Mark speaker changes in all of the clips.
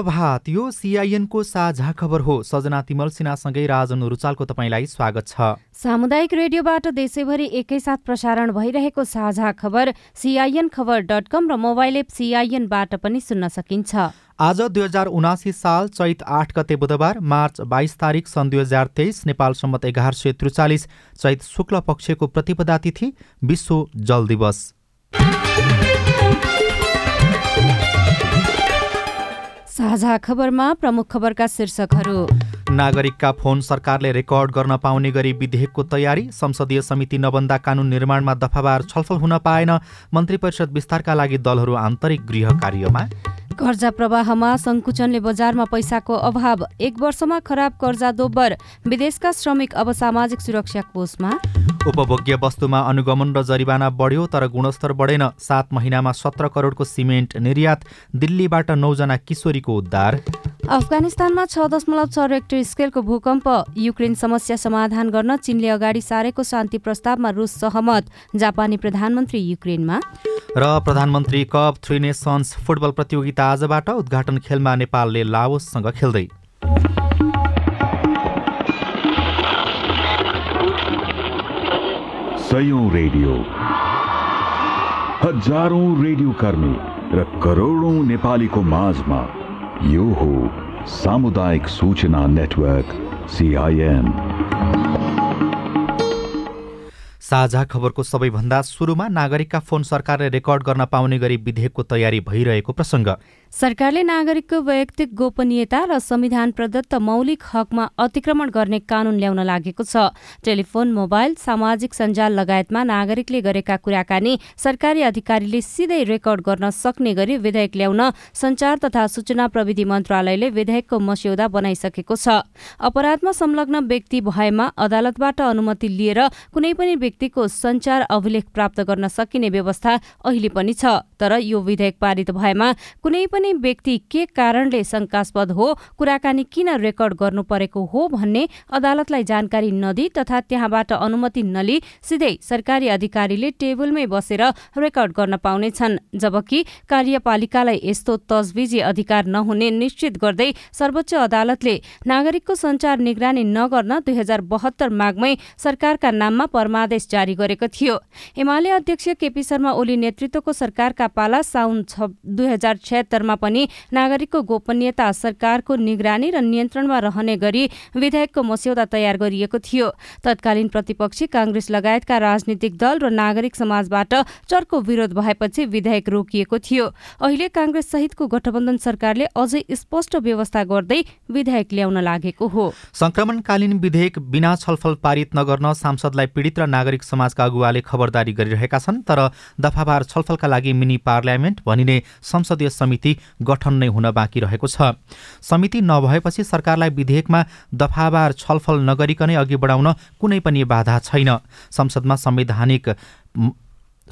Speaker 1: शुभ प्रभात यो सिआइएनको साझा खबर हो। सजना तिमल सिन्हासँगै राजन रुचालको तपाईँलाई स्वागत छ।
Speaker 2: सामुदायिक रेडियोबाट देशैभरि एकैसाथ प्रसारण भइरहेको साझा खबर सिआइएन खबर डट कम र मोबाइल एप सिआइएनबाट पनि सुन्न सकिन्छ।
Speaker 1: आज दुई हजार उनासी साल चैत आठ गते बुधबार मार्च बाइस तारिक सन् दुई हजार तेइस नेपाल सम्मत एघार सय त्रिचालिस चैत शुक्ल पक्षको प्रतिपदा तिथि विश्व जल दिवस।
Speaker 2: साझा खबरमा प्रमुख खबरका शीर्षकहरू।
Speaker 1: नागरिकका फोन सरकारले रेकर्ड गर्न पाउने गरी विधेयकको तयारी संसदीय समिति नबन्दा कानुन निर्माणमा दफाबार छलफल हुन पाएन मन्त्री परिषद विस्तारका लागि दलहरू आन्तरिक गृह कार्यमा।
Speaker 2: कर्जा प्रवाहमा सङ्कुचनले बजारमा पैसाको अभाव। एक वर्षमा खराब कर्जा दोब्बर। विदेशका श्रमिक अब सामाजिक सुरक्षा कोषमा।
Speaker 1: उपभोग्य वस्तुमा अनुगमन र जरिवाना बढ्यो तर गुणस्तर बढेन। सात महिनामा सत्र करोडको सिमेन्ट निर्यात। दिल्लीबाट नौजना किशोरीको उद्धार।
Speaker 2: अफगानिस्तानमा छ दशमलव छ रेक्टर स्केलको भूकम्प। युक्रेन समस्या समाधान गर्न चीनले अगाडि सारेको शान्ति प्रस्तावमा रुस सहमत जापानी प्रधानमन्त्री युक्रेनमा।
Speaker 1: र प्रधानमन्त्री कप थ्री नेसन्स फुटबल प्रतियोगिता आजबाट उद्घाटन खेलमा नेपालले लाओससँग खेल्दै।
Speaker 3: सयौं रेडियो। हजारौं रेडियो कर्मी र करोडौं नेपालीको माझमा यो हो सामुदायिक सूचना नेटवर्क सिआइएन
Speaker 1: साझा खबरको सबैभन्दा सुरुमा नागरिकका फोन सरकारले रेकर्ड गर्न पाउने गरी विधेयकको तयारी भइरहेको प्रसङ्ग।
Speaker 2: सरकारले नागरिकको वैयक्तिक गोपनीयता र संविधान प्रदत्त मौलिक हकमा अतिक्रमण गर्ने कानून ल्याउन लागेको छ। टेलिफोन मोबाइल सामाजिक सञ्जाल लगायतमा नागरिकले गरेका कुराकानी सरकारी अधिकारीले सिधै रेकर्ड गर्न सक्ने गरी विधेयक ल्याउन संचार तथा सूचना प्रविधि मन्त्रालयले विधेयकको मस्यौदा बनाइसकेको छ। अपराधमा संलग्न व्यक्ति भएमा अदालतबाट अनुमति लिएर कुनै पनि व्यक्तिको संचार अभिलेख प्राप्त गर्न सकिने व्यवस्था अहिले पनि छ। तर यो विधेयक पारित भएमा कुनै पनि व्यक्ति के कारणले शंकास्पद हो कुराकानी किन रेकर्ड गर्नु परेको हो भन्ने अदालतलाई जानकारी नदी तथा त्यहाँबाट अनुमति नलिई सिधै सरकारी अधिकारीले टेबलमै बसेर रेकर्ड गर्न पाउनेछन् जबकि कार्यपालिकालाई यस्तो तजविजी अधिकार नहुने निश्चित गर्दै सर्वोच्च अदालतले नागरिकको संचार निगरानी नगर्न दुई हजार बहत्तर माघमै सरकारका नाममा परमादेश जारी गरेको थियो। एमाले अध्यक्ष केपी शर्मा ओली नेतृत्वको सरकारका पाला साउन दुई हजार छत्तरमा पनि नागरिकको गोपनीयता सरकारको निगरानी र नियन्त्रणमा रहने गरी विधेयकको मस्यौदा तयार गरिएको थियो। तत्कालीन प्रतिपक्षी काङ्ग्रेस लगायतका राजनीतिक दल र नागरिक समाजबाट चर्को विरोध भएपछि विधेयक रोकिएको थियो। अहिले काङ्ग्रेस सहितको गठबन्धन सरकारले अझै स्पष्ट व्यवस्था गर्दै विधेयक ल्याउन लागेको हो।
Speaker 1: संक्रमणकालीन विधेयक बिना छलफल पारित नगर्न सांसदलाई पीडित र नागरिक समाजका अगुवाले खबरदारी गरिरहेका छन् तर दफाबार छलफलका लागि मिनी पार्लियामेन्ट भनिने संसदीय समिति गठन नै हुन बाँकी रहेको छ। समिति नभएपछि सरकारलाई विधेयकमा दफाबार छलफल नगरिकनै अघि बढाउन कुनै पनि बाधा छैन। संसदमा संवैधानिक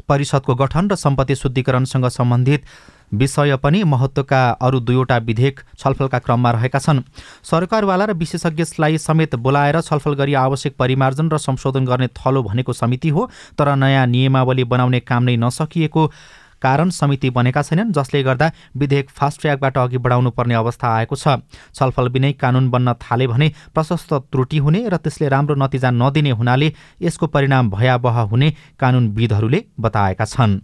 Speaker 1: परिषदको गठन र सम्पत्ति शुद्धिकरणसँग सम्बन्धित विषय पनि महत्त्वका अरू दुईवटा विधेयक छलफलका क्रममा रहेका छन्। सरकारवाला र विशेषज्ञलाई समेत बोलाएर छलफल गरी आवश्यक परिमार्जन र संशोधन गर्ने थलो भनेको समिति हो तर नयाँ नियमावली बनाउने काम नै नसकिएको कारण समिति बनेका छैनन् जसले गर्दा विधेयक फास्ट ट्र्याकबाट अघि बढाउनु पर्ने अवस्था आएको छ। छलफल बिनै कानून बन्न थाले भने प्रशस्त त्रुटि हुने र त्यसले राम्रो नतिजा नदिने हुनाले यसको परिणाम भयावह हुने कानूनविदहरूले बताएका छन्।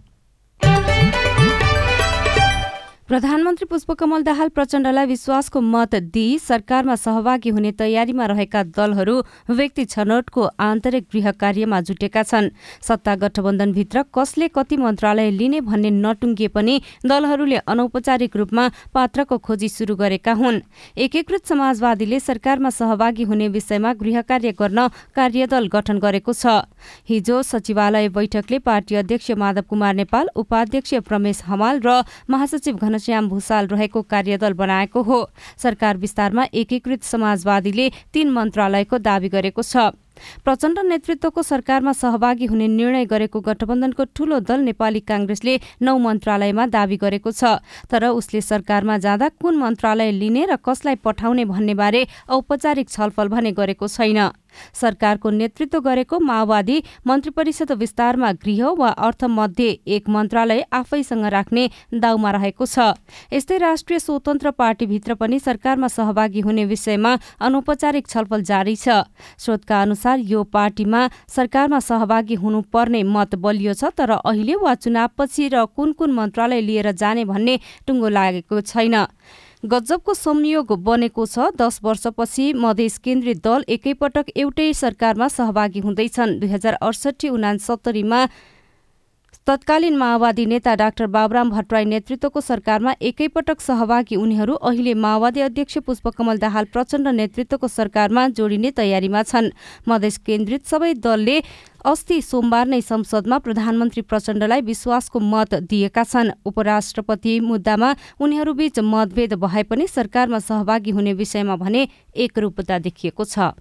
Speaker 2: प्रधानमन्त्री पुष्पकमल दाहाल प्रचण्डलाई विश्वासको मत दिई सरकारमा सहभागी हुने तयारीमा रहेका दलहरू व्यक्ति छनौटको आन्तरिक गृह कार्यमा जुटेका छन्। सत्ता गठबन्धनभित्र कसले कति मन्त्रालय लिने भन्ने नटुङ्गिए पनि दलहरूले अनौपचारिक रूपमा पात्रको खोजी शुरू गरेका हुन्। एकीकृत समाजवादीले सरकारमा सहभागी हुने विषयमा गृह कार्य गर्न कार्यदल गठन गरेको छ। हिजो सचिवालय बैठकले पार्टी अध्यक्ष माधव कुमार नेपाल उपाध्यक्ष प्रमेश हमाल र महासचिव घनश्याम भूषाल रहेको कार्यदल बनाएको हो। सरकार विस्तारमा एकीकृत समाजवादीले तीन मन्त्रालयको दावी गरेको छ। प्रचण्ड नेतृत्वको सरकारमा सहभागी हुने निर्णय गरेको गठबन्धनको ठूलो दल नेपाली काङ्ग्रेसले नौ मन्त्रालयमा दावी गरेको छ। तर उसले सरकारमा जाँदा कुन मन्त्रालय लिने र कसलाई पठाउने भन्ने बारे औपचारिक छलफल भने गरेको छैन। सरकारको नेतृत्व गरेको माओवादी मन्त्री परिषद विस्तारमा गृह वा अर्थमध्ये एक मन्त्रालय आफैसँग राख्ने दाउमा रहेको छ। यस्तै राष्ट्रिय स्वतन्त्र पार्टीभित्र पनि सरकारमा सहभागी हुने विषयमा अनौपचारिक छलफल जारी छ। स्रोतका अनुसार यो पार्टीमा सरकारमा सहभागी हुनुपर्ने मत बलियो छ तर अहिले वा चुनावपछि र कुन कुन मन्त्रालय लिएर जाने भन्ने टुङ्गो लागेको छैन। गजबको संयोग बनेको छ। दस वर्षपछि मधेस केन्द्रित दल एकैपटक एउटै सरकारमा सहभागी हुँदैछन्। दुई हजार अडसठी उनासत्तरीमा तत्कालीन माओवादी नेता डाक्टर बाबुराम भट्टराई नेतृत्वको सरकारमा एकैपटक सहभागी उनीहरू अहिले माओवादी अध्यक्ष पुष्पकमल दाहाल प्रचण्ड नेतृत्वको सरकारमा जोडिने तयारीमा छन्। मधेस केन्द्रित सबै दलले अस्ति सोमबार नै संसदमा प्रधानमन्त्री प्रचण्डलाई विश्वासको मत दिएका छन्। उपराष्ट्रपति मुद्दामा उनीहरूबीच मतभेद भए पनि सरकारमा सहभागी हुने विषयमा भने एकरूपता देखिएको छ।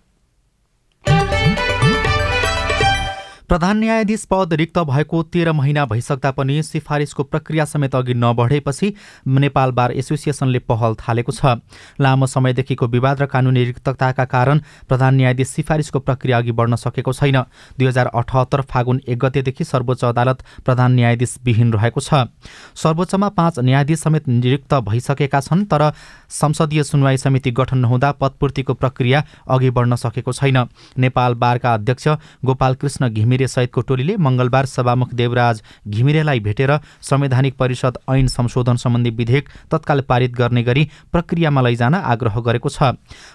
Speaker 1: प्रधान न्यायाधीश पद रिक्त भएको तेह्र महिना भइसक्दा पनि सिफारिसको प्रक्रिया समेत अघि नबढेपछि नेपाल बार एसोसिएसनले पहल थालेको छ। लामो समयदेखिको विवाद र कानुनी रिक्तताका कारण प्रधान न्यायाधीश सिफारिसको प्रक्रिया अघि बढ्न सकेको छैन। दुई हजार अठहत्तर फागुन एक गतेदेखि सर्वोच्च अदालत प्रधान न्यायाधीश विहीन रहेको छ। सर्वोच्चमा पाँच न्यायाधीश समेत नियुक्त भइसकेका छन् तर संसदीय सुनवाई समिति गठन नहुँदा पदपूर्तिको प्रक्रिया अघि बढ्न सकेको छैन। नेपाल बारका अध्यक्ष गोपाल कृष्ण घिमिरे सहितको टोलीले मङ्गलबार सभामुख देवराज घिमिरेलाई भेटेर संवैधानिक परिषद ऐन संशोधन सम्बन्धी विधेयक तत्काल पारित गर्ने गरी प्रक्रियामा लैजान आग्रह गरेको छ।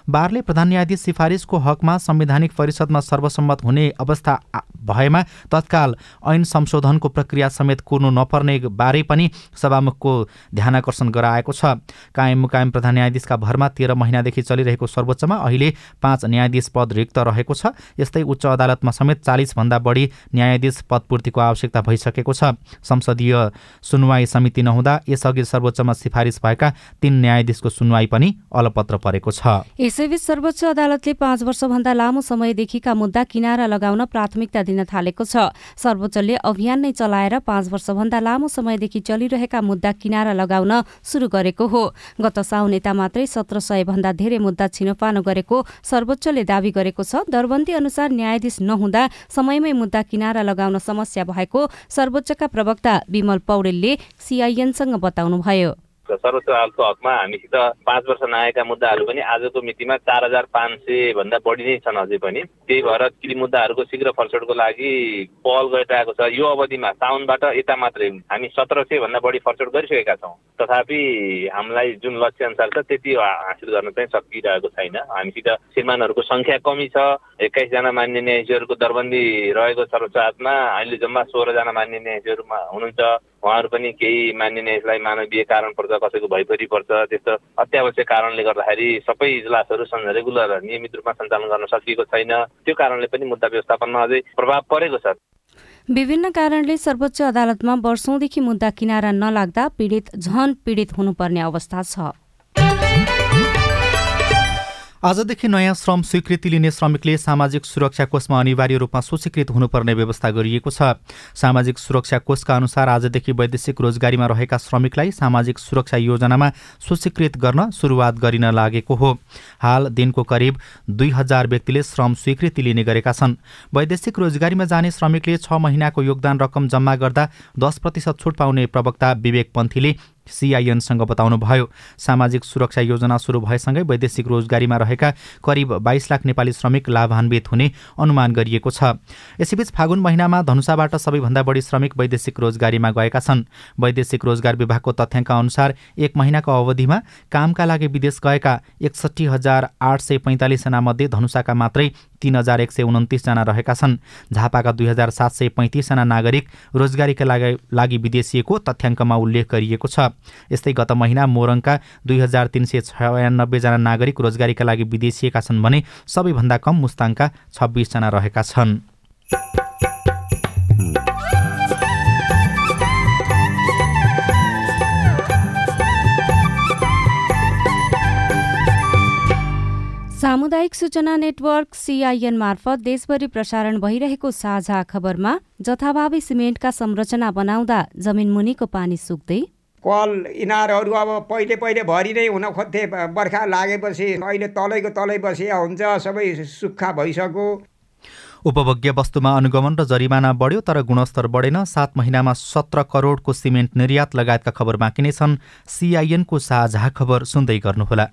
Speaker 1: बारले प्रधान न्यायाधीश सिफारिसको हकमा संवैधानिक परिषदमा सर्वसम्मत हुने अवस्था भएमा तत्काल ऐन संशोधनको प्रक्रिया समेत कुर्नु नपर्ने बारे पनि सभामुखको ध्यानकर्षण गराएको छ। कायम मुकायम प्रधान न्यायाधीशका भरमा तेह्र महिनादेखि चलिरहेको सर्वोच्चमा अहिले पाँच न्यायाधीश पद रिक्त रहेको छ। यस्तै उच्च अदालतमा समेत चालिसभन्दा बढी न्यायाधीश पदपूर्तिको आवश्यकता भइसकेको छ। संसदीय सुनवाई समिति नहुँदा यसअघि सर्वोच्चमा सिफारिस भएका तीन न्यायाधीशको सुनवाई पनि अलपत्र परेको छ।
Speaker 2: यसैबीच सर्वोच्च अदालतले पाँच वर्षभन्दा लामो समयदेखिका मुद्दा किनारा लगाउन प्राथमिकता दिन थालेको छ। सर्वोच्चले अभियान नै चलाएर पाँच वर्षभन्दा लामो समयदेखि चलिरहेका मुद्दा किनारा लगाउन सुरु गरेको हो। गत साउन यता मात्रै सत्र सय भन्दा धेरै मुद्दा छिनोपानो गरेको सर्वोच्चले दावी गरेको छ। दरबन्दी अनुसार न्यायाधीश नहुँदा समयमै मुद्दा किनारा लगाउन समस्या भएको सर्वोच्चका प्रवक्ता विमल पौडेलले सिआइएनसँग बताउनुभयो।
Speaker 4: सर्वोच्च अदालतको हकमा हामीसित पाँच वर्ष नआएका मुद्दाहरू पनि आजको मितिमा चार हजार पाँच सय भन्दा बढी नै छन् अझै पनि। त्यही भएर ती मुद्दाहरूको शीघ्र फरसडको लागि पहल गरिरहेको छ। यो अवधिमा साउनबाट यता मात्रै हामी सत्र सय भन्दा बढी फरसड गरिसकेका छौँ। तथापि हामीलाई जुन लक्ष्य अनुसार छ त्यति हासिल गर्न चाहिँ सकिरहेको छैन। हामीसित श्रीमानहरूको सङ्ख्या कमी छ। एक्काइसजना मान्य न्यायाधीशहरूको दरबन्दी रहेको सर्वोच्च अदालतमा अहिले जम्मा सोह्रजना मान्य न्यायाधीशहरूमा हुनुहुन्छ। उहाँहरू पनि केही मान्य न्यायाधीशलाई मानवीय कारण पर्छ कसैको भइपरि पर्छ त्यस्तो अत्यावश्यक कारणले गर्दाखेरि सबै इजलासहरू रेगुलर नियमित रूपमा सञ्चालन गर्न सकिएको छैन। त्यो कारणले पनि मुद्दा व्यवस्थापनमा अझै प्रभाव परेको छ।
Speaker 2: विभिन्न कारणले सर्वोच्च अदालतमा वर्षौंदेखि मुद्दा किनारा नलाग्दा पीडित झन पीडित हुनुपर्ने अवस्था छ।
Speaker 1: आजदेखि नयाँ श्रम स्वीकृति लिने श्रमिकले सामाजिक सुरक्षा कोषमा अनिवार्य रूपमा सूचीकृत हुनुपर्ने व्यवस्था गरिएको छ। सामाजिक सुरक्षा कोषका अनुसार आजदेखि वैदेशिक रोजगारीमा रहेका श्रमिकलाई सामाजिक सुरक्षा योजनामा सूचीकृत गर्न सुरुवात गरिन लागेको हो। हाल दिनको करिब दुई हजार व्यक्तिले श्रम स्वीकृति लिने गरेका छन्। वैदेशिक रोजगारीमा जाने श्रमिकले छ महिनाको योगदान रकम जम्मा गर्दा दस प्रतिशत छुट पाउने प्रवक्ता विवेक पन्थीले सिआइएनसँग बताउनुभयो सामाजिक सुरक्षा योजना सुरु भएसँगै वैदेशिक रोजगारीमा रहेका करिब बाइस लाख नेपाली श्रमिक लाभान्वित हुने अनुमान गरिएको छ। यसैबीच फागुन महिनामा धनुषाबाट सबैभन्दा बढी श्रमिक वैदेशिक रोजगारीमा गएका छन्। वैदेशिक रोजगार विभागको तथ्याङ्क अनुसार एक महिनाको अवधिमा कामका लागि विदेश गएका एकसट्ठी हजार आठ सय पैँतालिसजना मध्ये धनुषाका मात्रै तीन हजार एक सय उन्तिसजना रहेका छन्। झापाका दुई हजार सात सय पैँतिसजना नागरिक रोजगारीका लागि विदेशिएको तथ्याङ्कमा उल्लेख गरिएको छ। यस्तै गत महिना मोरङका दुई हजार तिन सय छयानब्बेजना नागरिक रोजगारीका लागि विदेशिएका छन् भने सबैभन्दा कम मुस्ताङका छब्बिसजना रहेका छन्।
Speaker 2: सामुदायिक सूचना नेटवर्क सिआइएन मार्फत देशभरि प्रसारण भइरहेको साझा खबरमा जथाभावी सिमेन्टका संरचना बनाउँदा जमिन मुनिको पानी सुक्दै
Speaker 5: कल इनारहरू अब पहिले पहिले भरि नै हुन खोज्थे बर्खा लागेपछि अहिले तलैको तलै बसिया हुन्छ सबै सुक्खा भइसक्यो।
Speaker 1: उपभोग्य वस्तुमा अनुगमन र जरिमाना बढ्यो तर गुणस्तर बढेन। सात महिनामा सत्र करोडको सिमेन्ट निर्यात लगायतका खबर बाँकी नै छन्। सिआइएनको साझा खबर सुन्दै गर्नुहोला।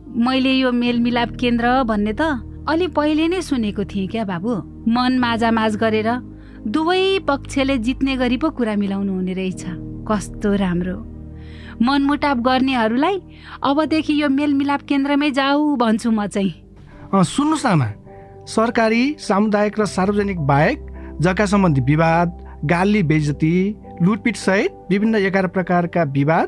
Speaker 6: मैले यो मेलमिलाप केन्द्र भन्ने त अलि पहिले नै सुनेको थिएँ क्या बाबु। मन माझामाझ गरेर दुवै पक्षले जित्ने गरी पो कुरा मिलाउनु हुने रहेछ। कस्तो राम्रो। मनमुटाप गर्नेहरूलाई अबदेखि यो मेलमिलाप केन्द्रमै जाऊ भन्छु म चाहिँ।
Speaker 7: सुन्नुहोस् आमा। सरकारी सामुदायिक र सार्वजनिक बाहेक जग्गा सम्बन्धी विवाद गाली बेजती लुटपिट सहित विभिन्न एघार प्रकारका विवाद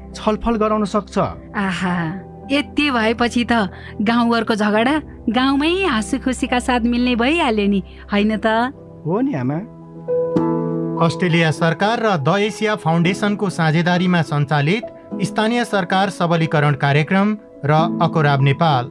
Speaker 7: छलफल गराउन सक्छ।
Speaker 6: आहा यति भएपछि त गाउँघरको झगडा गाउँमै हाँसु खुसीका साथ मिल्ने भइहाल्यो नि होइन त?
Speaker 7: हो नि आमा।
Speaker 8: अस्ट्रेलिया सरकार र द एसिया फाउन्डेसनको साझेदारीमा सञ्चालित स्थानीय सरकार सबलीकरण कार्यक्रम र अकोराब नेपाल।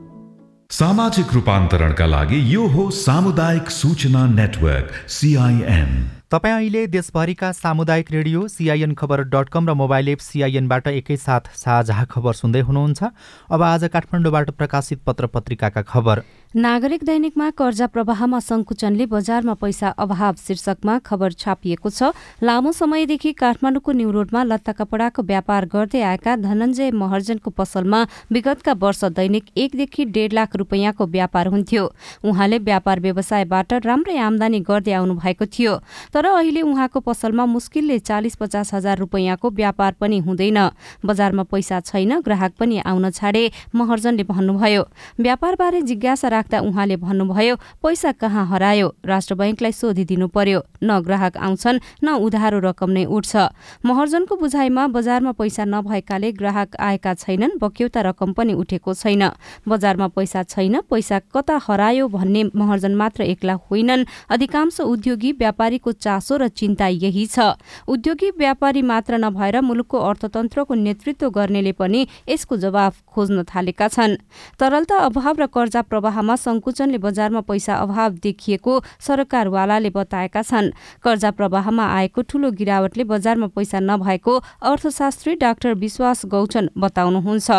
Speaker 3: सामाजिक रूपान्तरणका लागि यो हो सामुदायिक सूचना नेटवर्क सिआइएन।
Speaker 1: तपाईँ अहिले देशभरिका सामुदायिक radio CIN Khabar dot com र मोबाइल एप सिआइएनबाट एकैसाथ साझा खबर सुन्दै हुनुहुन्छ। अब आज काठमाडौँबाट प्रकाशित पत्र पत्रिकाका खबर।
Speaker 2: नागरिक दैनिकमा कर्जा प्रवाहमा सङ्कुचनले बजारमा पैसा अभाव शीर्षकमा खबर छापिएको छ। लामो समयदेखि काठमाडौँको न्यू रोडमा लत्ता कपडाको व्यापार गर्दै आएका धनञ्जय महर्जनको पसलमा विगतका वर्ष दैनिक एकदेखि डेढ लाख रुपियाँको व्यापार हुन्थ्यो। उहाँले व्यापार व्यवसायबाट राम्रै आमदानी गर्दै आउनु भएको थियो। तर अहिले उहाँको पसलमा मुस्किलले चालिस पचास हजार रुपियाँको व्यापार पनि हुँदैन। बजारमा पैसा छैन ग्राहक पनि आउन छाडे महर्जनले भन्नुभयो। व्यापारबारे जिज्ञासा राख्दा उहाँले भन्नुभयो पैसा कहाँ हरायो? राष्ट्र बैंकलाई सोधिदिनु पर्यो। न ग्राहक आउँछन् न उधारो रकम नै उठ्छ। महर्जनको बुझाइमा बजारमा पैसा नभएकाले ग्राहक आएका छैनन् बक्यौता रकम पनि उठेको छैन। बजारमा पैसा छैन पैसा कता हरायो भन्ने महर्जन मात्र एक्ला होइनन्। अधिकांश उद्योगी व्यापारीको चासो र चिन्ता यही छ। उद्योगी व्यापारी मात्र नभएर मुलुकको अर्थतन्त्रको नेतृत्व गर्नेले पनि यसको जवाफ खोज्न थालेका छन्। तरलता अभाव र कर्जा प्रवाहमा संकुचनले बजारमा पैसा अभाव देखिएको सरकारवालाले बताएका छन्। कर्जा प्रवाहमा आएको ठूलो गिरावटले बजारमा पैसा नभएको अर्थशास्त्री डाक्टर विश्वास गौचन बताउनुहुन्छ।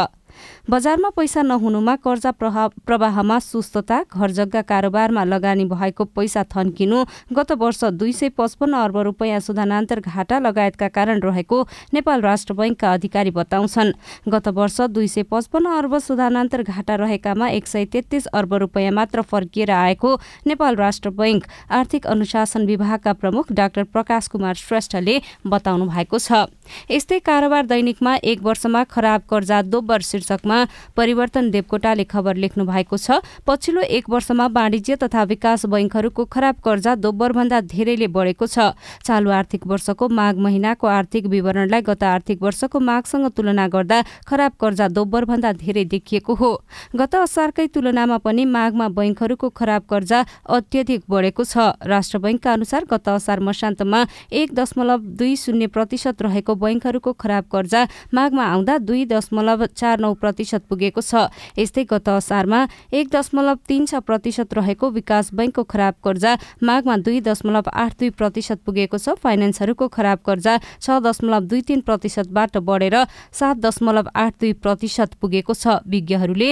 Speaker 2: बजारमा पैसा नहुनुमा कर्जा प्रवाहमा सुस्तता घर जग्गा कारोबारमा लगानी भएको पैसा थन्किनु गत वर्ष दुई सय पचपन्न अर्ब रुपियाँ सुधानान्तर घाटा लगायतका कारण रहेको नेपाल राष्ट्र बैङ्कका अधिकारी बताउँछन्। गत वर्ष दुई सय पचपन्न अर्ब सुधानान्तर घाटा रहेकामा एक सय तेत्तिस अर्ब रुपियाँ मात्र फर्किएर आएको नेपाल राष्ट्र बैङ्क आर्थिक अनुशासन विभागका प्रमुख डाक्टर प्रकाश कुमार श्रेष्ठले बताउनु भएको छ। यस्तै कारोबार दैनिकमा एक वर्षमा खराब कर्जा दोब्बर शीर्षकमा परिवर्तन देवकोटाले खबर लेख्नु भएको छ पछिल्लो एक वर्षमा वाणिज्य तथा विकास बैङ्कहरूको खराब कर्जा दोब्बरभन्दा धेरैले बढेको छ। चालु आर्थिक वर्षको माघ महिनाको आर्थिक विवरणलाई गत आर्थिक वर्षको माघसँग तुलना गर्दा खराब कर्जा दोब्बरभन्दा धेरै देखिएको हो। गत असारकै तुलनामा पनि माघमा बैङ्कहरूको खराब कर्जा अत्यधिक बढेको छ। राष्ट्र बैङ्कका अनुसार गत असार मसान्तमा एक दशमलव दुई शून्य प्रतिशत रहेको बैङ्कहरूको खराब कर्जा माघमा आउँदा दुई दशमलव चार नौ प्रतिशत पुगेको छ। यस्तै गत असारमा एक दशमलव तीन छ प्रतिशत रहेको विकास बैङ्कको खराब कर्जा माघमा दुई दशमलव आठ दुई प्रतिशत पुगेको छ। फाइनेन्सहरूको खराब कर्जा छ दशमलव दुई तीन प्रतिशतबाट बढेर सात दशमलव आठ दुई प्रतिशत पुगेको छ। विज्ञहरूले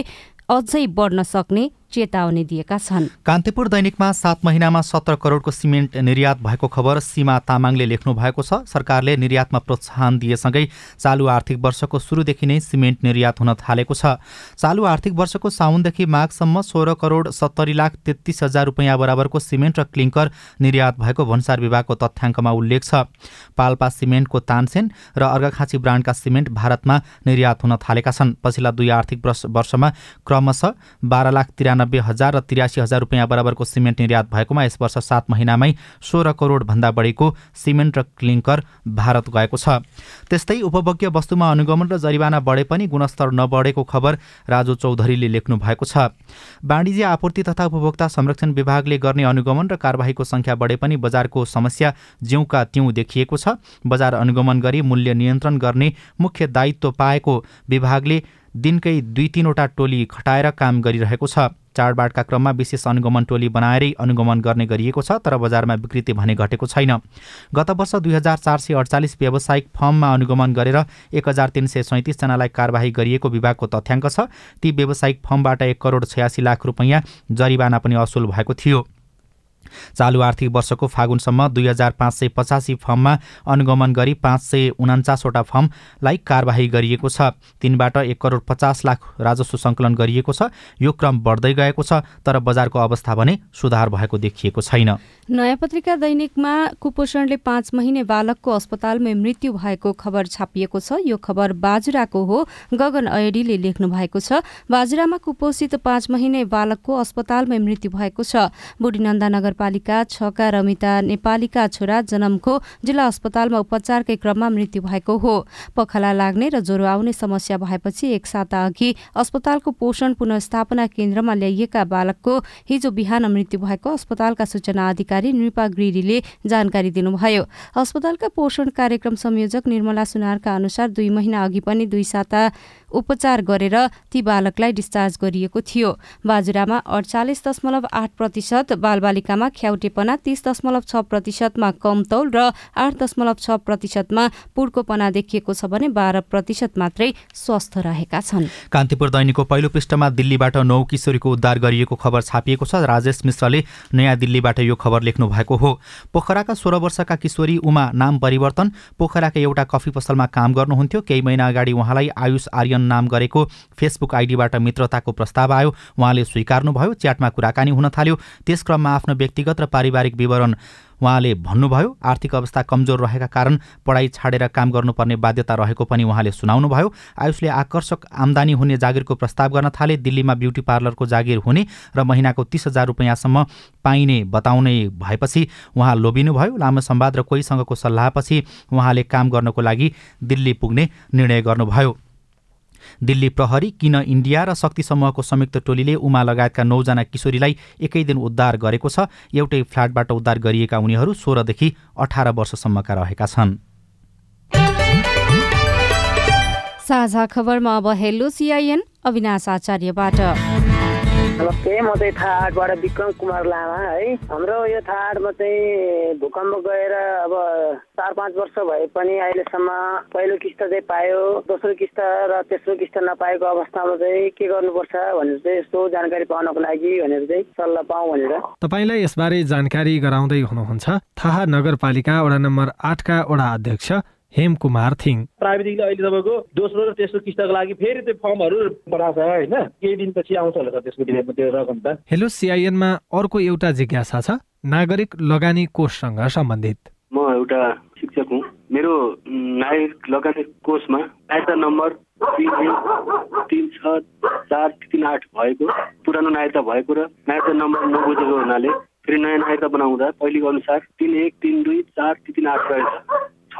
Speaker 2: अझै बढ्न सक्ने चेतावनी दिएका छन्।
Speaker 1: कान्तिपुर दैनिकमा सात महिनामा सत्र करोडको सिमेन्ट निर्यात भएको खबर सीमा तामाङले लेख्नु भएको छ। सरकारले निर्यातमा प्रोत्साहन दिएसँगै चालु आर्थिक वर्षको सुरुदेखि नै सिमेन्ट निर्यात हुन थालेको छ। चालु आर्थिक वर्षको साउनदेखि माघसम्म सोह्र करोड सत्तरी लाख तेत्तिस हजार रुपियाँ बराबरको सिमेन्ट र क्लिङ्कर निर्यात भएको भन्सार विभागको तथ्याङ्कमा उल्लेख छ। पाल्पा सिमेन्टको तानसेन र अर्घाखाँची ब्रान्डका सिमेन्ट भारतमा निर्यात हुन थालेका छन्। पछिल्ला दुई आर्थिक वर्षमा क्रमशः बाह्र लाख तिरानब्बे त्रियानब्बे हजार र तिरासी हजार रुपियाँ बराबरको सिमेन्ट निर्यात भएकोमा यस वर्ष सात महिनामै सोह्र करोडभन्दा बढीको सिमेन्ट र क्लिङ्कर भारत गएको छ। त्यस्तै उपभोग्य वस्तुमा अनुगमन र जरिवाना बढे पनि गुणस्तर नबढेको खबर राजु चौधरीले लेख्नु भएको छ। वाणिज्य आपूर्ति तथा उपभोक्ता संरक्षण विभागले गर्ने अनुगमन र कारवाहीको सङ्ख्या बढे पनि बजारको समस्या ज्यूका त्यौँ देखिएको छ। बजार अनुगमन गरी मूल्य नियन्त्रण गर्ने मुख्य दायित्व पाएको विभागले दिनकै दुई तिनवटा टोली खटाएर काम गरिरहेको छ। चाडबाडका क्रममा विशेष अनुगमन टोली बनाएरै अनुगमन गर्ने गरिएको छ तर बजारमा विकृति भने घटेको छैन। गत वर्ष दुई हजार चार सय अडचालिस व्यावसायिक फर्ममा अनुगमन गरेर एक हजार तिन सय सैँतिसजनालाई कारवाही गरिएको विभागको तथ्याङ्क छ। ती व्यावसायिक फर्मबाट एक करोड छयासी लाख रुपियाँ जरिवाना पनि असुल भएको थियो। चालु आर्थिक वर्षको फागुनसम्म दुई हजार पाँच सय पचासी फर्ममा अनुगमन गरी पाँच सय उनान्चासवटा फर्मलाई कारवाही गरिएको छ। तिनबाट एक करोड पचास लाख राजस्व सङ्कलन गरिएको छ। यो क्रम बढ्दै गएको छ तर बजारको अवस्था भने सुधार भएको देखिएको छैन।
Speaker 2: नयाँ पत्रिका दैनिकमा कुपोषणले पाँच महिने बालकको अस्पतालमै मृत्यु भएको खबर छापिएको छ। यो खबर बाजुराको हो गगन अयडीले लेख्नु भएको छ। बाजुरामा कुपोषित पाँच महिने बालकको अस्पतालमै मृत्यु भएको छ। बुढीनन्दा नगरपालिका छका रमिता नेपालीका छोरा जन्मको जिल्ला अस्पतालमा उपचारकै क्रममा मृत्यु भएको हो। पखला लाग्ने र ज्वरो आउने समस्या भएपछि एक साता अघि अस्पतालको पोषण पुनस्थापना केन्द्रमा ल्याइएका बालकको हिजो बिहान मृत्यु भएको अस्पतालका सूचना अधिकारी अधिकारी नृपा गिरीले जानकारी दिनुभयो। अस्पतालका पोषण कार्यक्रम संयोजक निर्मला सुनारका अनुसार दुई महिना अघि पनि दुई साता उपचार गरेर ती बालकलाई डिस्चार्ज गरिएको थियो। बाजुरामा अडचालिस दशमलव आठ प्रतिशत बालबालिकामा ख्याउटेपना तीस दशमलव छ प्रतिशतमा कम तौल र आठ दशमलव छ प्रतिशतमा पुड्कोपना देखिएको छ भने बाह्र प्रतिशत मात्रै स्वस्थ रहेका छन्।
Speaker 1: कान्तिपुर दैनिकको पहिलो पृष्ठमा दिल्लीबाट नौ किशोरीको उद्धार गरिएको खबर छापिएको छ। राजेश मिश्रले नयाँ दिल्लीबाट यो खबर लेख्नु भएको हो। पोखराका सोह्र वर्षका किशोरी उमा नाम परिवर्तन पोखराका एउटा कफी पसलमा काम गर्नुहुन्थ्यो। केही महिना अगाडि उहाँलाई आयुष आर्यन नाम गरेको फेसबुक आइडीबाट मित्रताको प्रस्ताव आयो। उहाँले स्वीकार्नुभयो च्याटमा कुराकानी हुन थाल्यो। त्यस क्रममा आफ्नो व्यक्तिगत र पारिवारिक विवरण उहाँले भन्नुभयो। आर्थिक अवस्था कमजोर रहेका कारण पढाइ छाडेर काम गर्नुपर्ने बाध्यता रहेको पनि उहाँले सुनाउनुभयो। आयुषले आकर्षक आमदानी हुने जागिरको प्रस्ताव गर्न थाले। दिल्लीमा ब्युटी पार्लरको जागिर हुने र महिनाको तिस हजार रुपियाँसम्म पाइने बताउने भएपछि उहाँ लोभिनुभयो। लामो संवाद र कोहीसँगको सल्लाहपछि उहाँले काम गर्नको लागि दिल्ली पुग्ने निर्णय गर्नुभयो। दिल्ली प्रहरी किन इन्डिया र शक्ति समूहको संयुक्त टोलीले उमा लगायतका नौजना किशोरीलाई एकै दिन उद्धार गरेको छ एउटै फ्ल्याटबाट उद्धार गरिएका उनीहरू सोह्रदेखि अठार वर्षसम्मका रहेका छन्।
Speaker 2: साझा खबरमा अब हेलो सिआइएन अविनाश आचार्यबाट।
Speaker 9: नमस्ते म चाहिँ थाहाटबाट विक्रम कुमार लामा है। हाम्रो यो थाहाटमा चाहिँ भूकम्प गएर अब चार पाँच वर्ष भए पनि अहिलेसम्म पहिलो किस्त चाहिँ पायो दोस्रो किस्त र तेस्रो किस्त नपाएको अवस्थामा चाहिँ के गर्नुपर्छ भनेर चाहिँ यस्तो जानकारी पाउनको लागि भनेर चाहिँ सल्लाह पाऊँ भनेर।
Speaker 10: तपाईँलाई यसबारे जानकारी गराउँदै हुनुहुन्छ थाहा नगरपालिका वडा नम्बर आठका वडा अध्यक्ष हेम कुमार थिङ
Speaker 11: प्राविधिकले अहिले तपाईँको दोस्रो र तेस्रो किस्ताको लागि फेरि त्यो फर्महरू पठाएको छ होइन? केही दिनपछि आउँछ होला सर त्यसको त्यो रकम त।
Speaker 10: हेलो सिआइएनमा अर्को एउटा जिज्ञासा छ। नागरिक लगानी कोषसँग सम्बन्धित।
Speaker 12: म एउटा शिक्षक हुँ। मेरो नागरिक लगानी कोषमा नायता नम्बर तिन तिन छ चार तिन आठ भएको पुरानो नायता भएको र नायता नम्बर नबुझेको हुनाले फेरि नयाँ नायता बनाउँदा पहिलेको अनुसार तिन एक तिन दुई चार तिन आठ रहेछ।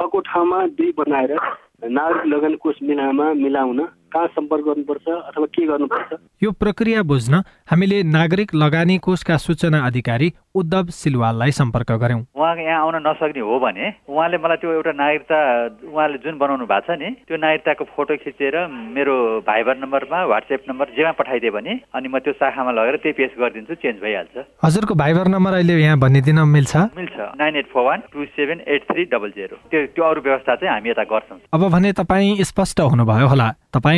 Speaker 12: छको ठाउँमा दुई बनाएर नागरिक लगानी कोष मिलामा मिलाउन कहाँ सम्पर्क गर्नुपर्छ अथवा के गर्नुपर्छ?
Speaker 10: यो प्रक्रिया बुझ्न हामीले नागरिक लगानी कोषका सूचना अधिकारी उद्धव सिलवाललाई सम्पर्क गर्यौं
Speaker 13: उहाँ यहाँ आउन नसक्ने हो भने उहाँले मलाई त्यो एउटा नागरिकता उहाँले जुन बनाउनु भएको छ नि त्यो नागरिकताको फोटो खिचेर मेरो भाइबर नम्बरमा वाट्सएप नम्बर जेमा पठाइदियो भने अनि म त्यो शाखामा लगेर त्यही पेस गरिदिन्छु चेन्ज भइहाल्छ।
Speaker 10: हजुरको भाइबर नम्बर अहिले यहाँ भनिदिन मिल्छ?
Speaker 13: मिल्छ। Nine eight four one two seven eight three double zero. त्यो त्यो अरू व्यवस्था चाहिँ हामी यता गर्छौँ।
Speaker 10: अब भने तपाईँ स्पष्ट हुनुभयो होला।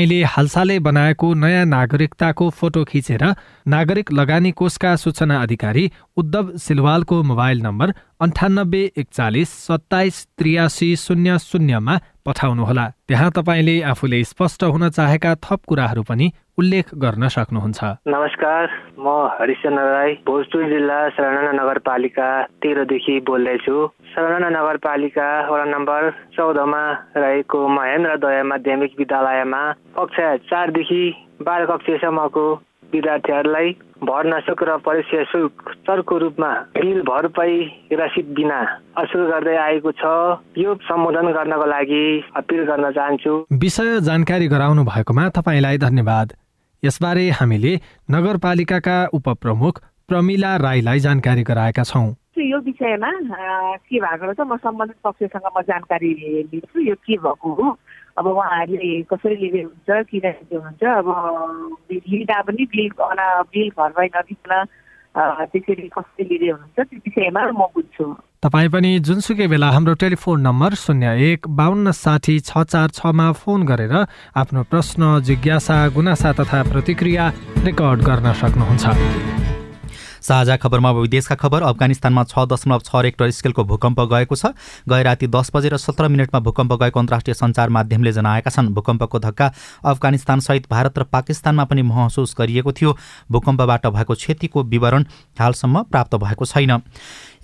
Speaker 10: तपाईँले हालसालै बनाएको नयाँ नागरिकताको फोटो खिचेर नागरिक लगानी कोषका सूचना अधिकारी उद्धव सिलवालको मोबाइल नम्बर अन्ठानब्बे एकचालिस सत्ताइस त्रियासी शून्य शून्यमा पठाउनुहोला त्यहाँ तपाईँले आफूले स्पष्ट हुन चाहेका थप कुराहरू पनि उल्लेख गर्न सक्नुहुन्छ।
Speaker 9: नमस्कार म हरिश्चन्द्र राई भोजपुर जिल्ला शरणा नगरपालिका तेह्रदेखि बोल्दैछु। शरणा नगरपालिका वडा नम्बर चौधमा रहेको महेन्द्र दया माध्यमिक विद्यालयमा कक्षा चारदेखि बाह्र कक्षासम्मको विद्यार्थीहरूलाई भर्ना शुल्क र परीक्षा शुल्क चर्को रूपमा बिल भरपाई रसिद बिना असुल गर्दै आएको छ। यो सम्बोधन गर्नको लागि अपिल गर्न चाहन्छु।
Speaker 10: विषय जानकारी गराउनु भएकोमा तपाईँलाई धन्यवाद। यसबारे हामीले नगरपालिकाका उपप्रमुख प्रमिला राईलाई जानकारी गराएका छौँ।
Speaker 14: यो विषयमा के भएको छ म सम्बन्धित पक्षसँग म जानकारी लिन्छु। यो के भएको हो? अब उहाँहरूले कसरी लिँदै हुन्छ किन लिँदै हुन्छ अब लिँदा पनि बिल बिल घरमै नदिकन त्यसरी कसरी लिँदै हुनुहुन्छ त्यो विषयमा म बुझ्छु।
Speaker 10: तपाईँ पनि जुनसुकै बेला हाम्रो टेलिफोन नम्बर शून्य एक बाहन्न साठी छ चार छमा फोन गरेर आफ्नो प्रश्न जिज्ञासा गुनासा तथा प्रतिक्रिया रेकर्ड गर्न सक्नुहुन्छ।
Speaker 1: साझा खबरमा विदेशका खबर। अफगानिस्तानमा छ दशमलव छ रेक्टर स्केलको भूकम्प गएको छ। गए राति दस बजेर सत्र मिनटमा भूकम्प गएको अन्तर्राष्ट्रिय सञ्चार माध्यमले जनाएका छन्। भूकम्पको धक्का अफगानिस्तानसहित भारत र पाकिस्तानमा पनि महसुस गरिएको थियो। भूकम्पबाट भएको क्षतिको विवरण हालसम्म प्राप्त भएको छैन।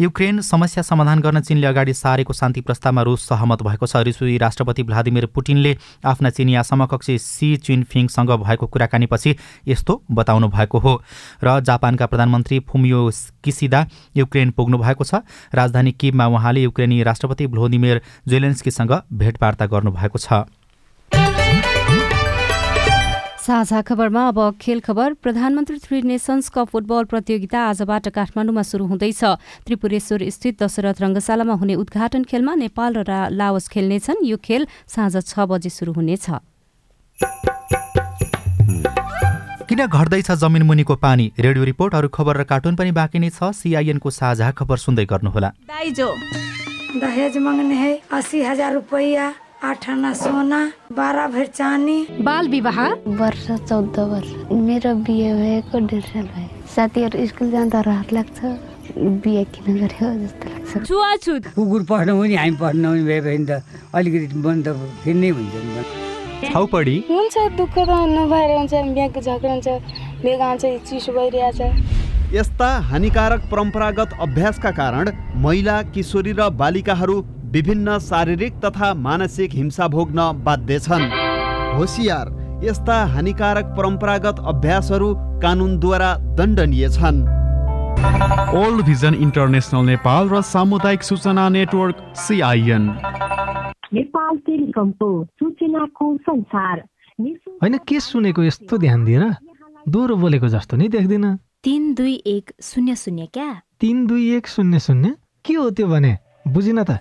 Speaker 1: युक्रेन समस्या समाधान गर्न चीनले अगाडि सारेको शान्ति प्रस्तावमा रुस सहमत भएको छ। रुसी राष्ट्रपति भ्लादिमिर पुटिनले आफ्ना चिनिया समकक्षी सी चिनफिङसँग भएको कुराकानीपछि यस्तो बताउनु भएको हो। र जापानका प्रधानमन्त्री फुमियो किसिदा युक्रेन पुग्नु भएको छ। राजधानी किबमा उहाँले युक्रेनी राष्ट्रपति भ्लोदिमिर जेलेन्स्कीसँग भेटवार्ता गर्नुभएको छ।
Speaker 2: साझा खबरमा अब खेल खबर। प्रधानमन्त्री थ्री नेसन्स कप फुटबल प्रतियोगिता आजबाट काठमाडौँमा सुरु हुँदैछ। त्रिपुरेश्वर स्थित दशरथ रङ्गशालामा हुने उद्घाटन खेलमा नेपाल र लाओस खेल्नेछन्। यो खेल साँझ छ बजे सुरु हुनेछ।
Speaker 1: किन घट्दैछ जमिन मुनिको पानी? रेडियो रिपोर्ट अरू खबर र कार्टुन पनि बाँकी नै छ। सिआइएनको साझा खबर सुन्दै गर्नुहोला।
Speaker 15: दाइजो। दहेज मांगने है अस्सी हजार रुपया। आठ आना सोना बाह्र भर चानी
Speaker 16: बाल विवाह?
Speaker 17: वर्ष चौध वर्ष। मेरो बिहे भएको डेढ साल भयो। साथीहरू स्कुल जाँदा रहर लाग्छ। बिहे किन गर्यो जस्तो लाग्छ।
Speaker 16: छुवाछुत।
Speaker 18: कुकुर पढ्नु पनि हामी पढ्नु पनि भए भने त अलिकति मन त फेरि नै हुन्छ नि
Speaker 19: छाउपडी।
Speaker 20: हुन्छ दुःख त नभएर हुन्छ। बिहाको झगडा हुन्छ। बेगा आउँछ चिसो भइरहेछ
Speaker 16: यस्ता हानिकारक परम्परागत अभ्यासका कारण महिला किशोरी र बालिकाहरू विभिन्न शारीरिक तथा मानसिक हिंसा भोग्न बाध्य छन्। होसियार यस्ता हानिकारक परम्परागत अभ्यासहरू कानुनद्वारा दण्डनीय छन्।
Speaker 3: ओल्ड भिजन इन्टरनेसनल नेपाल र सामुदायिक सूचना नेटवर्क सिआइएन
Speaker 19: नेपाल टेलिकमको सूचनाको संसार।
Speaker 10: होइन के सुनेको यस्तो ध्यान दिएर दोहोरो बोलेको जस्तो नि देख्दिन।
Speaker 20: तिन दुई एक शून्य शून्य क्या?
Speaker 10: तिन दुई एक शून्य शून्य? के हो त्यो भने? बुझिन त।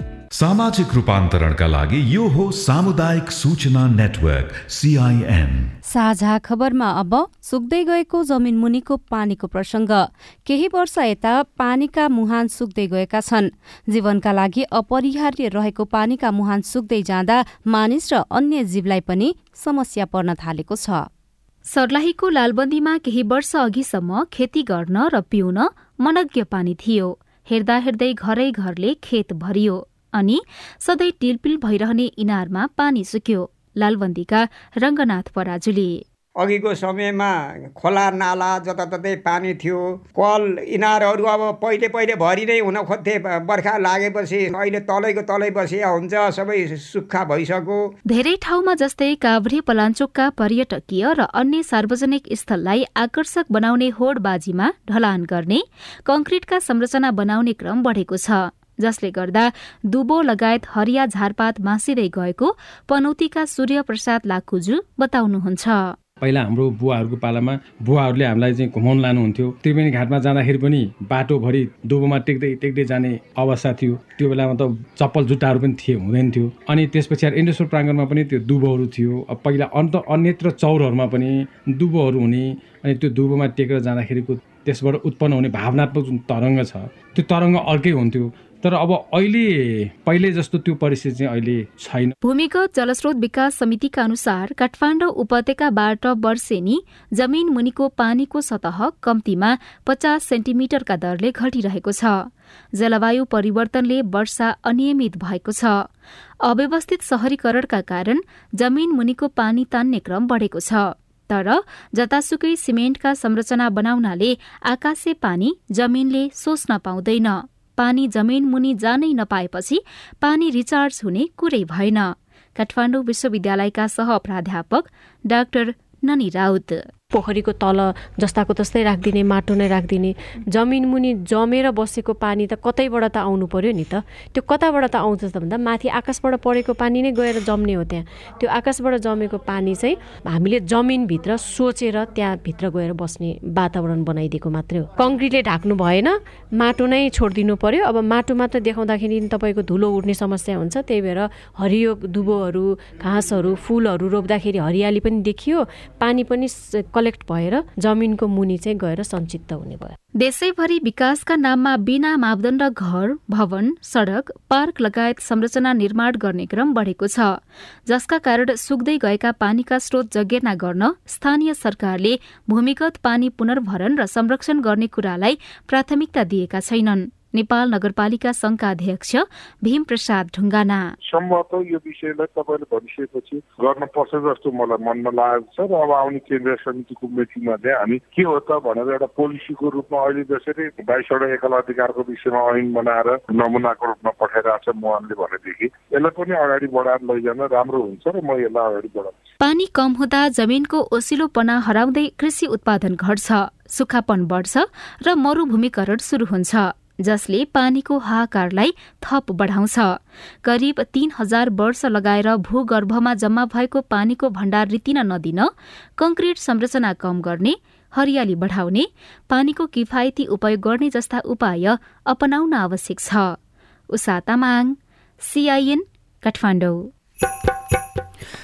Speaker 3: सामाजिक रूपान्तरणका लागि यो हो सामुदायिक सूचना नेटवर्क सिआइएन
Speaker 2: साझा खबरमा अब सुक्दै गएको जमिन मुनिको पानीको प्रसङ्ग। केही वर्ष यता पानीका मुहान सुक्दै गएका छन्। जीवनका लागि अपरिहार्य रहेको पानीका मुहान सुक्दै जाँदा मानिस र अन्य जीवलाई पनि समस्या पर्न थालेको छ।
Speaker 20: सर्लाहीको लालबन्दीमा केही वर्ष अघिसम्म खेती गर्न र पिउन मनज्ञ पानी थियो। हेर्दा हेर्दै घरै घरले खेत भरियो। अनि सधैँ टिलपिल भइरहने इनारमा पानी सुक्यो लालबन्दीका रङ्गनाथ पराजुली।
Speaker 5: अघिको समयमा खोला नाला जताततै पानी थियो। कल इनारहरू अब पहिले पहिले भरि नै हुन खोज्थे बर्खा लागेपछि अहिले तलैको तलै बसिया हुन्छ सबै सुक्खा भइसक्यो।
Speaker 20: धेरै ठाउँमा जस्तै काभ्रे पलाञ्चोकका पर्यटकीय र अन्य सार्वजनिक स्थललाई आकर्षक बनाउने होडबाजीमा ढलान गर्ने कंक्रिटका संरचना बनाउने क्रम बढेको छ। जसले गर्दा दुबो लगायत हरिया झारपात मासिँदै गएको पनौतीका सूर्य प्रसाद लाखुजु बताउनुहुन्छ।
Speaker 21: पहिला हाम्रो बुवाहरूको पालामा बुवाहरूले हामीलाई चाहिँ घुमाउन लानुहुन्थ्यो। त्रिवेणी घाटमा जाँदाखेरि पनि बाटोभरि दुबोमा टेक्दै टेक्दै जाने अवस्था थियो। त्यो बेलामा त चप्पल जुत्ताहरू पनि थिए हुँदैन थियो। अनि त्यस पछाडि इन्डोस्वर प्राङ्गणमा पनि त्यो दुबोहरू थियो। अब पहिला अन्त अन्यत्र चौरहरूमा पनि दुबोहरू हुने अनि त्यो दुबोमा टेकेर जाँदाखेरिको त्यसबाट उत्पन्न हुने भावनात्मक जुन तरङ्ग छ त्यो तरङ्ग अर्कै हुन्थ्यो। तर अब अहिले पहिले जस्तो त्यो परिस्थिति चाहिँ अहिले छैन।
Speaker 20: भूमिगत जलस्रोत विकास समितिका अनुसार काठमाडौँ उपत्यकाबाट वर्षेनी जमिन मुनिको पानीको सतह कम्तीमा पचास सेन्टिमिटरका दरले घटिरहेको छ। जलवायु परिवर्तनले वर्षा अनियमित भएको छ। अव्यवस्थित शहरीकरणका कारण जमिन मुनिको पानी तान्ने क्रम बढेको छ। तर जतासुकै सिमेन्टका संरचना बनाउनाले आकाशे पानी जमिनले सोच्न पाउँदैन। पानी जमिन मुनि जानै नपाएपछि पानी रिचार्ज हुने कुरै भएन। काठमाडौँ विश्वविद्यालयका सह प्राध्यापक डाक्टर ननी राउत।
Speaker 22: पोखरीको तल जस्ताको तस्तै राखिदिने माटो नै राखिदिने। जमिन मुनि जमेर बसेको पानी त कतैबाट त आउनु पर्यो नि त? त्यो कताबाट त आउँछ त भन्दा माथि आकाशबाट परेको पानी नै गएर जम्ने हो त्यहाँ। त्यो आकाशबाट जमेको पानी चाहिँ हामीले जमिनभित्र सोचेर त्यहाँभित्र गएर बस्ने वातावरण बनाइदिएको मात्रै हो। कङ्क्रिटले ढाक्नु भएन माटो नै छोडिदिनु पर्यो। अब माटो मात्र देखाउँदाखेरि तपाईँको धुलो उठ्ने समस्या हुन्छ। त्यही भएर हरियो दुबोहरू घाँसहरू फुलहरू रोप्दाखेरि हरियाली पनि देखियो पानी पनि कलेक्ट भएर जमिनको मुनि चाहिँ गएर सञ्चित हुने भयो।
Speaker 20: देशैभरि विकासका नाममा बिना मापदण्ड घर भवन सडक पार्क लगायत संरचना निर्माण गर्ने क्रम बढेको छ जसका कारण सुक्दै गएका पानीका स्रोत जगेर्ना गर्न स्थानीय सरकारले भूमिगत पानी पुनर्भरण र संरक्षण गर्ने कुरालाई प्राथमिकता दिएका छैनन्। नेपाल नगरपालिका संघका अध्यक्ष भीम प्रसाद ढुङ्गाना।
Speaker 23: सम्भवतः यो विषयलाई तपाईँले भनिसकेपछि गर्न पर्छ जस्तो मलाई मनमा लागेको छ र अब आउने केन्द्रीय समितिको मिटिङमा चाहिँ हामी के हो त भनेर एउटा पोलिसीको रूपमा अहिले जसरी बाइसवटा एकल अधिकारको विषयमा ऐन बनाएर नमुनाको रूपमा पठाइरहेको छ मोहनले भनेदेखि यसलाई पनि अगाडि बढाएर लैजान राम्रो हुन्छ र म यसलाई अगाडि बढाउँछु।
Speaker 20: पानी कम हुँदा जमिनको ओसिलोपना हराउँदै कृषि उत्पादन घट्छ सुक्खापन बढ्छ र मरुभूमिकरण शुरू हुन्छ। जसले पानीको हाहाकारलाई थप बढाउँछ। करिब तीन हजार वर्ष लगाएर भूगर्भमा जम्मा भएको पानीको भण्डार रितिन नदिन कंक्रिट संरचना कम गर्ने हरियाली बढाउने पानीको किफायती उपयोग गर्ने जस्ता उपाय अपनाउन आवश्यक छ। उषा तामाङ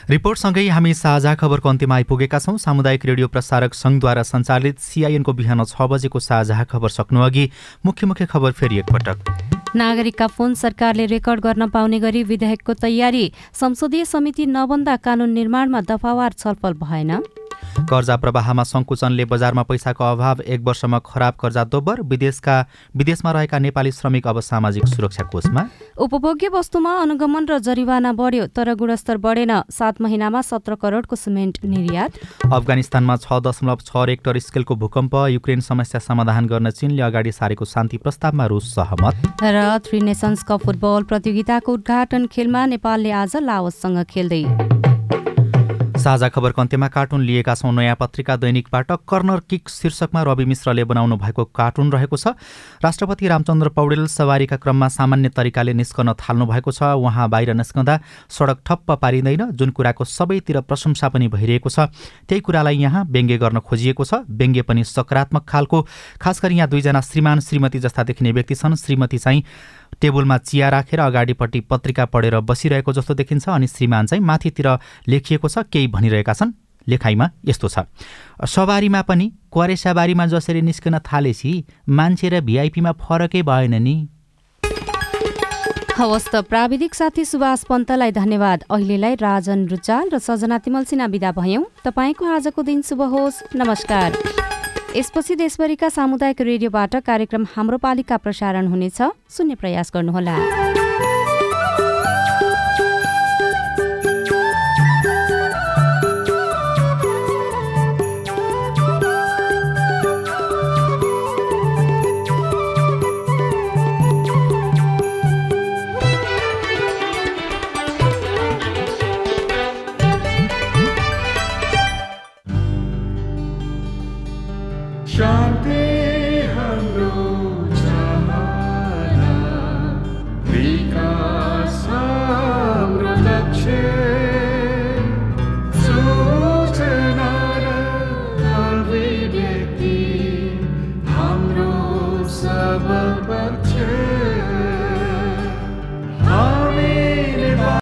Speaker 1: रिपोर्टसँगै हामी साझा खबरको अन्त्यमा आइपुगेका छौँ। सामुदायिक रेडियो प्रसारक सङ्घद्वारा सञ्चालित सिआइएनको बिहान छ बजेको साझा खबर सक्नुअघि मुख्य मुख्य खबर फेरि एकपटक।
Speaker 2: नागरिकका फोन सरकारले रेकर्ड गर्न पाउने गरी विधेयकको तयारी। संसदीय समिति नबन्दा कानून निर्माणमा दफावार छलफल भएन।
Speaker 1: कर्जा प्रवाहमा सङ्कुचनले बजारमा पैसाको अभाव एक वर्षमा खराब कर्जा दोब्बर विदेशका विदेशमा रहेका नेपाली श्रमिक अब सामाजिक सुरक्षा कोषमा।
Speaker 2: उपभोग्य वस्तुमा अनुगमन र जरिवाना बढ्यो तर गुणस्तर बढेन। सात महिनामा सत्र करोडको सिमेन्ट निर्यात।
Speaker 1: अफगानिस्तानमा छ दशमलव छ रेक्टर स्केलको भूकम्प युक्रेन समस्या समाधान गर्न चीनले अगाडि सारेको शान्ति प्रस्तावमा रुस सहमत।
Speaker 2: र थ्री नेसन्स कप फुटबल प्रतियोगिताको उद्घाटन खेलमा नेपालले आज लाओससँग खेल्दै।
Speaker 1: साझा खबरको अन्त्यमा कार्टुन लिएका छौँ। नयाँ पत्रिका दैनिकबाट कर्नर किक शीर्षकमा रवि मिश्रले बनाउनु भएको कार्टुन रहेको छ। राष्ट्रपति रामचन्द्र पौडेल सवारीका क्रममा सामान्य तरिकाले निस्कन थाल्नु भएको छ। उहाँ बाहिर निस्कँदा सडक ठप्प पारिँदैन जुन कुराको सबैतिर प्रशंसा पनि भइरहेको छ। त्यही कुरालाई यहाँ व्यङ्ग्य गर्न खोजिएको छ। व्यङ्ग्य पनि सकारात्मक खालको। खास यहाँ दुईजना श्रीमान श्रीमती जस्ता देखिने व्यक्ति छन्। श्रीमती चाहिँ टेबलमा चिया राखेर अगाडिपट्टि पत्रिका पढेर बसिरहेको जस्तो देखिन्छ अनि श्रीमान चाहिँ माथितिर लेखिएको छ केही भनिरहेका छन्। लेखाइमा यस्तो छ। सवारीमा पनि क्वारेसाबारीमा जसरी निस्कन थालेছি मान्छे र भिआइपीमा फरकै भएन नि।
Speaker 2: हवस् त प्राविधिक साथी सुभाष पन्तलाई धन्यवाद। अहिलेलाई राजन रुचाल र सजना तिमल सिन्हा विदा भयौँ। तपाईँको आजको दिन शुभ होस्। नमस्कार। यसपछि देशभरिका सामुदायिक रेडियोबाट कार्यक्रम हाम्रो पालिका प्रसारण हुनेछ। सुन्ने प्रयास गर्नुहोला।